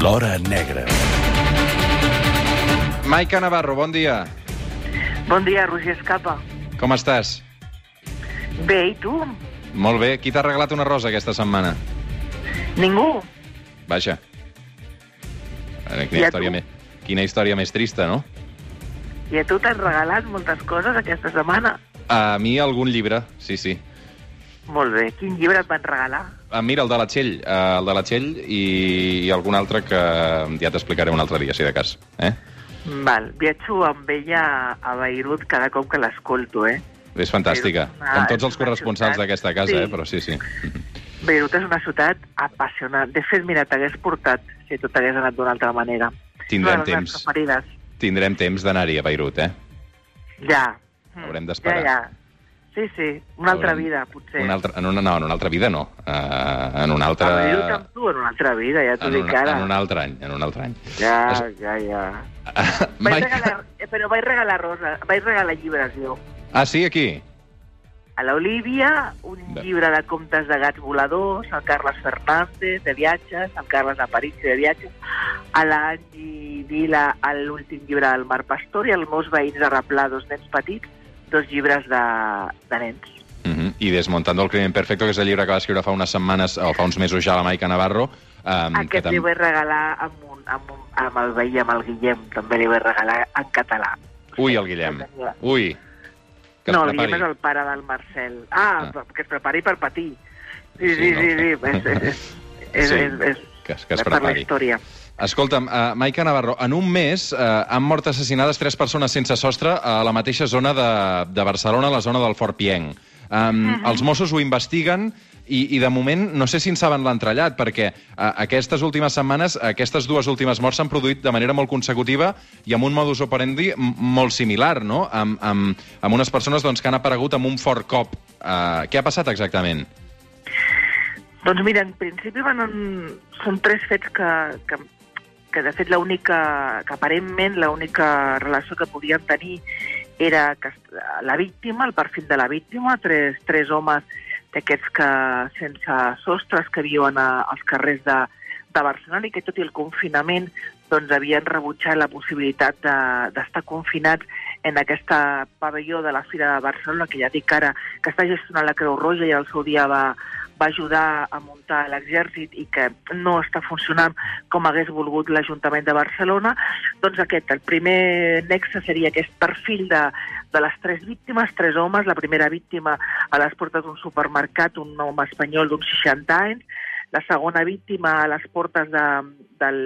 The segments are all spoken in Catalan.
L'Hora Negra. Maica Navarro, bon dia. Bon dia, Roger Escapa. Com estàs? Bé, i tu? Molt bé. Qui t'ha regalat una rosa aquesta setmana? Ningú? Vaja. Quina, història més, quina història més trista, no? I a tu t'han regalat moltes coses aquesta setmana. A mi algun llibre, sí, sí. Molt bé. Quin llibre et van regalar? Ah, mira, el de la Txell, eh, el de la Txell i, i algun altre que ja t'explicaré un altre dia, si de cas. Eh? Val. Viatjo amb ella a Beirut cada cop que l'escolto, eh? És fantàstica. Una- Com tots els corresponsals d'aquesta casa, sí. eh? però sí, sí. Beirut és una ciutat apassionant. De fet, mira, t'hagués portat si tot hagués anat d'una altra manera. Tindrem temps. preferides. Tindrem temps d'anar-hi a Beirut, eh? Ja. Haurem d'esperar. Ja, ja. Sí, sí. Una altra Haurem- vida, potser. Una altra, en una, no, en una altra vida no. Uh, en una altra... A Beirut amb tu en una altra vida, ja t'ho dic una, ara. en un altre any, en un altre any. Ja, Es- ja, ja. Vaig Maica... regalar, eh, però vaig regalar rosa, vaig regalar llibres jo. Ah, sí, aquí? A l'Olivia, un Bé. llibre de contes de gats voladors, el Carles Fernández, de viatges, el Carles Aparici, de viatges, a l'Angi Vila, l'últim llibre del Mar Pastor, i als meus veïns de Replà, dos nens petits, dos llibres de, de nens. Uh -huh. I Desmontando el crimen perfecto, que és el llibre que va escriure fa unes setmanes, o fa uns mesos ja la Maica Navarro. Um, Aquest li vaig regalar amb, un, amb, un, amb el veí, amb el Guillem, també li vaig regalar en català. Ui, el Guillem. Ui. Que no, el. Guillem és el pare del Marcel. Ah, Ah. que es prepari per patir. Sí, Sí, sí, no? sí, sí. És, és, és, és, Sí, és, és, que es- que es per la història. Escolta'm, uh, Maica Navarro, en un mes uh, han mort assassinades tres persones sense sostre a la mateixa zona de, de Barcelona, la zona del Fort Pienc. Um, Els Mossos ho investiguen i, i de moment no sé si en saben l'entrellat, perquè uh, aquestes últimes setmanes, aquestes dues últimes morts s'han produït de manera molt consecutiva i amb un modus operandi molt similar, no? Amb, amb, amb unes persones doncs, que han aparegut amb un fort cop. Uh, què ha passat exactament? Doncs mira, en principi van en... són tres fets que, que, que de fet l'única, que aparentment l'única relació que podien tenir era que la víctima, el perfil de la víctima, tres, tres homes d'aquests que sense sostres que viuen a, als carrers de, de Barcelona i que tot i el confinament doncs havien rebutjat la possibilitat de- d'estar de, confinats en aquesta pavelló de la Fira de Barcelona, que ja dic ara que està gestionant la Creu Roja i al seu dia va, va ajudar a muntar l'exèrcit i que no està funcionant com hagués volgut l'Ajuntament de Barcelona, doncs aquest, el primer nexe seria aquest perfil de, de les tres víctimes, tres homes, la primera víctima a les portes d'un supermercat, un home espanyol d'uns 60 anys, la segona víctima a les portes de, del,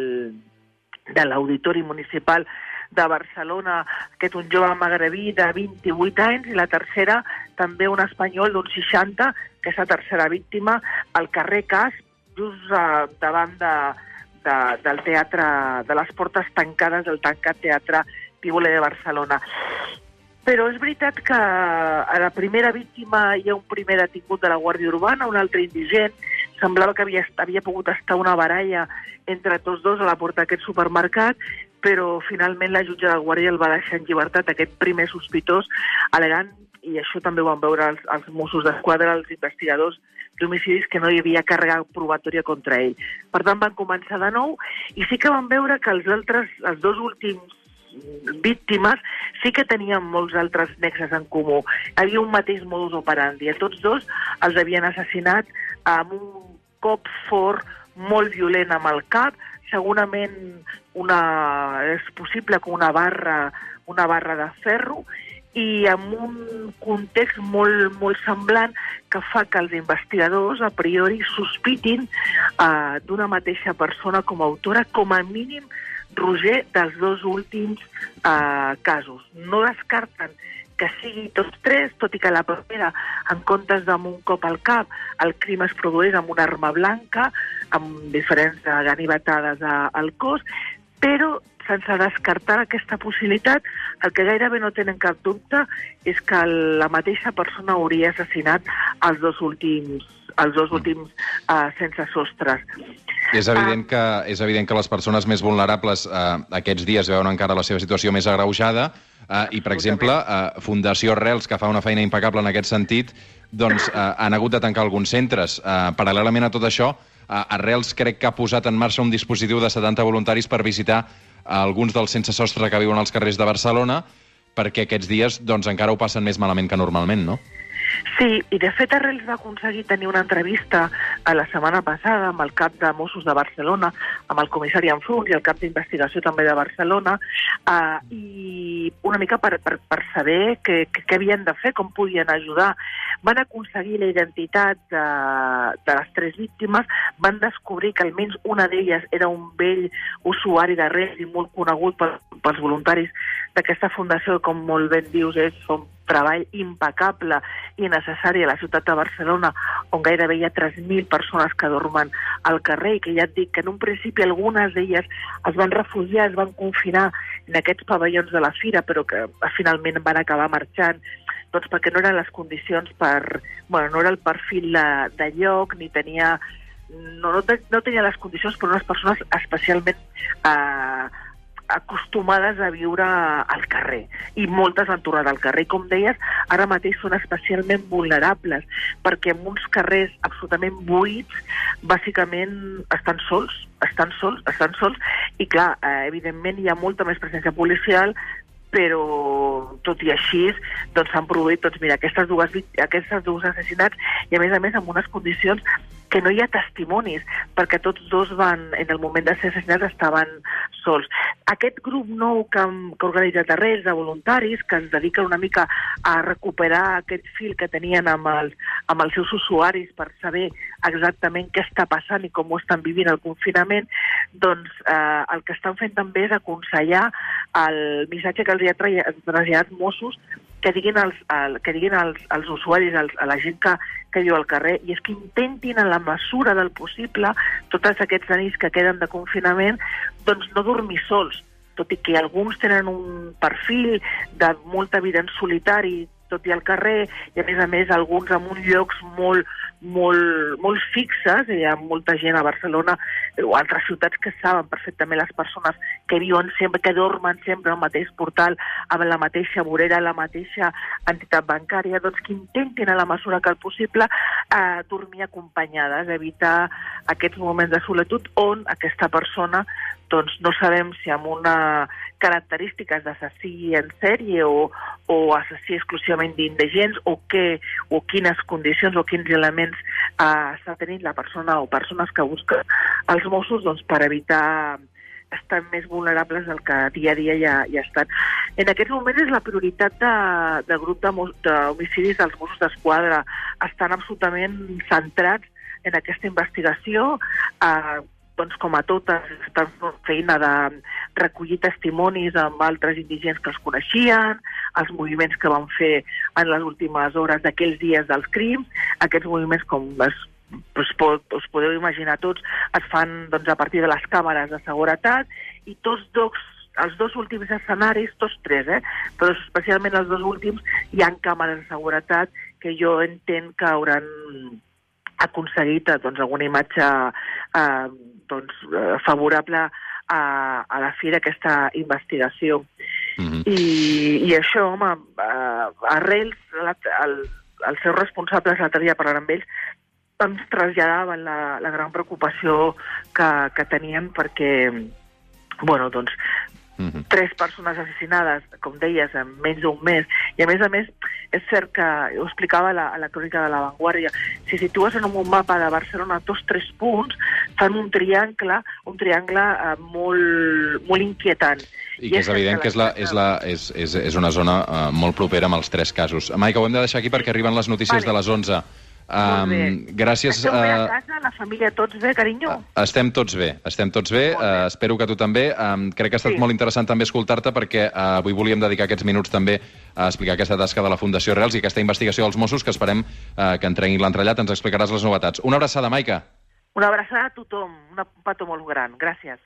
de l'Auditori Municipal de Barcelona, aquest un jove magrebí de 28 anys, i la tercera també un espanyol d'uns 60, que és la tercera víctima, al carrer Cas, just uh, davant de, de, del teatre, de les portes tancades del tancat teatre Pívole de Barcelona. Però és veritat que a la primera víctima hi ha un primer detingut de la Guàrdia Urbana, un altre indigent, semblava que havia, havia pogut estar una baralla entre tots dos a la porta d'aquest supermercat, però finalment la jutge de Guàrdia el va deixar en llibertat, aquest primer sospitós, alegant, i això també ho van veure els, els Mossos d'Esquadra, els investigadors d'homicidis, que no hi havia càrrega probatòria contra ell. Per tant, van començar de nou, i sí que van veure que els altres, els dos últims víctimes sí que tenien molts altres nexes en comú. Hi havia un mateix modus operandi. A tots dos els havien assassinat amb un cop fort, molt violent amb el cap, segurament una, és possible que una barra, una barra de ferro, i amb un context molt, molt semblant que fa que els investigadors a priori sospitin uh, d'una mateixa persona com a autora, com a mínim Roger, dels dos últims uh, casos. No descarten que sigui tots tres, tot i que la primera, en comptes d'amb un cop al cap, el crim es produeix amb una arma blanca, amb diferents ganivetades al cos, però sense descartar aquesta possibilitat, el que gairebé no tenen cap dubte és que la mateixa persona hauria assassinat els dos últims els dos últims uh, sense sostres. És evident, que, és evident que les persones més vulnerables eh, aquests dies veuen encara la seva situació més agreujada eh, i, per exemple, eh, Fundació Rels, que fa una feina impecable en aquest sentit, doncs eh, han hagut de tancar alguns centres. Eh, paral·lelament a tot això, Uh, Arrels crec que ha posat en marxa un dispositiu de 70 voluntaris per visitar alguns dels sense sostre que viuen als carrers de Barcelona, perquè aquests dies doncs, encara ho passen més malament que normalment, no? Sí, i de fet Arrels va aconseguir tenir una entrevista a la setmana passada amb el cap de Mossos de Barcelona, amb el comissari Anfrun i el cap d'investigació també de Barcelona, eh, i una mica per, per, per saber què, què havien de fer, com podien ajudar. Van aconseguir la identitat de, de les tres víctimes, van descobrir que almenys una d'elles era un vell usuari de res i molt conegut pels, pels voluntaris d'aquesta fundació, com molt ben dius, és un treball impecable i necessari a la ciutat de Barcelona, on gairebé hi ha 3.000 persones que dormen al carrer i que ja et dic que en un principi algunes d'elles es van refugiar, es van confinar en aquests pavellons de la fira, però que finalment van acabar marxant doncs perquè no eren les condicions per... Bueno, no era el perfil de, de lloc, ni tenia... No, no, no tenia les condicions per unes persones especialment eh, acostumades a viure al carrer i moltes han tornat al carrer. Com deies, ara mateix són especialment vulnerables perquè en uns carrers absolutament buits bàsicament estan sols, estan sols, estan sols i clar, eh, evidentment hi ha molta més presència policial però tot i així doncs produït doncs, mira, aquestes dues, aquestes dues assassinats i a més a més en unes condicions que no hi ha testimonis, perquè tots dos van, en el moment de ser assassinats, estaven sols. Aquest grup nou que, que ha organitzat Arrels, de voluntaris, que es dedica una mica a recuperar aquest fil que tenien amb els, amb els seus usuaris per saber exactament què està passant i com ho estan vivint el confinament, doncs eh, el que estan fent també és aconsellar el missatge que els ha traslladat Mossos que diguin als, al, que diguin als, als usuaris, als, a la gent que, que viu al carrer, i és que intentin, en la mesura del possible, tots aquests anits que queden de confinament, doncs no dormir sols, tot i que alguns tenen un perfil de molta vida en solitari, tot i al carrer, i a més a més alguns en uns llocs molt, molt, molt fixes, hi ha molta gent a Barcelona o altres ciutats que saben perfectament les persones que viuen sempre, que dormen sempre al mateix portal, amb la mateixa vorera, la mateixa entitat bancària, doncs que intentin a la mesura que el possible eh, dormir acompanyades, evitar aquests moments de solitud on aquesta persona doncs no sabem si amb una característiques d'assassí en sèrie o, o assassí exclusivament d'indigents o, què, o quines condicions o quins elements eh, està tenint la persona o persones que busquen els Mossos doncs, per evitar estan més vulnerables del que dia a dia ja, ja estan. En aquests moments és la prioritat de, de grup d'homicidis de, dels Mossos d'Esquadra. Estan absolutament centrats en aquesta investigació. Eh, doncs com a totes, estan feina de recollir testimonis amb altres indigents que els coneixien, els moviments que van fer en les últimes hores d'aquells dies dels crims, aquests moviments com es us, us podeu imaginar tots, es fan doncs, a partir de les càmeres de seguretat i tots dos els dos últims escenaris, tots tres, eh? però especialment els dos últims, hi han càmeres de seguretat que jo entenc que hauran aconseguit doncs, alguna imatge eh, doncs, eh, favorable a, a la fi d'aquesta investigació. Mm -hmm. I, I això, home, eh, arrels, la, el, els seus responsables, l'altre dia parlant amb ells, ens traslladaven la, la gran preocupació que, que tenien perquè, bueno, doncs, Uh -huh. Tres persones assassinades, com deies, en menys d'un mes. I, a més a més, és cert que, ho explicava la, a la crònica de La Vanguardia, si situes en un mapa de Barcelona tots tres punts, fan un triangle, un triangle eh, molt, molt inquietant. I, I que és, és evident que és, la, és, la, és, és, és una zona uh, molt propera amb els tres casos. Maica, ho hem de deixar aquí perquè arriben les notícies vale. de les 11. Um, gràcies. Esteu bé a casa, la família, tots bé, carinyo? Estem tots bé, estem tots bé. bé. Uh, espero que tu també. Um, crec que ha estat sí. molt interessant també escoltar-te perquè uh, avui volíem dedicar aquests minuts també a explicar aquesta tasca de la Fundació Reals i aquesta investigació dels Mossos que esperem uh, que entrenguin l'entrellat. Ens explicaràs les novetats. Una abraçada, Maica. Una abraçada a tothom. un petó molt gran. Gràcies.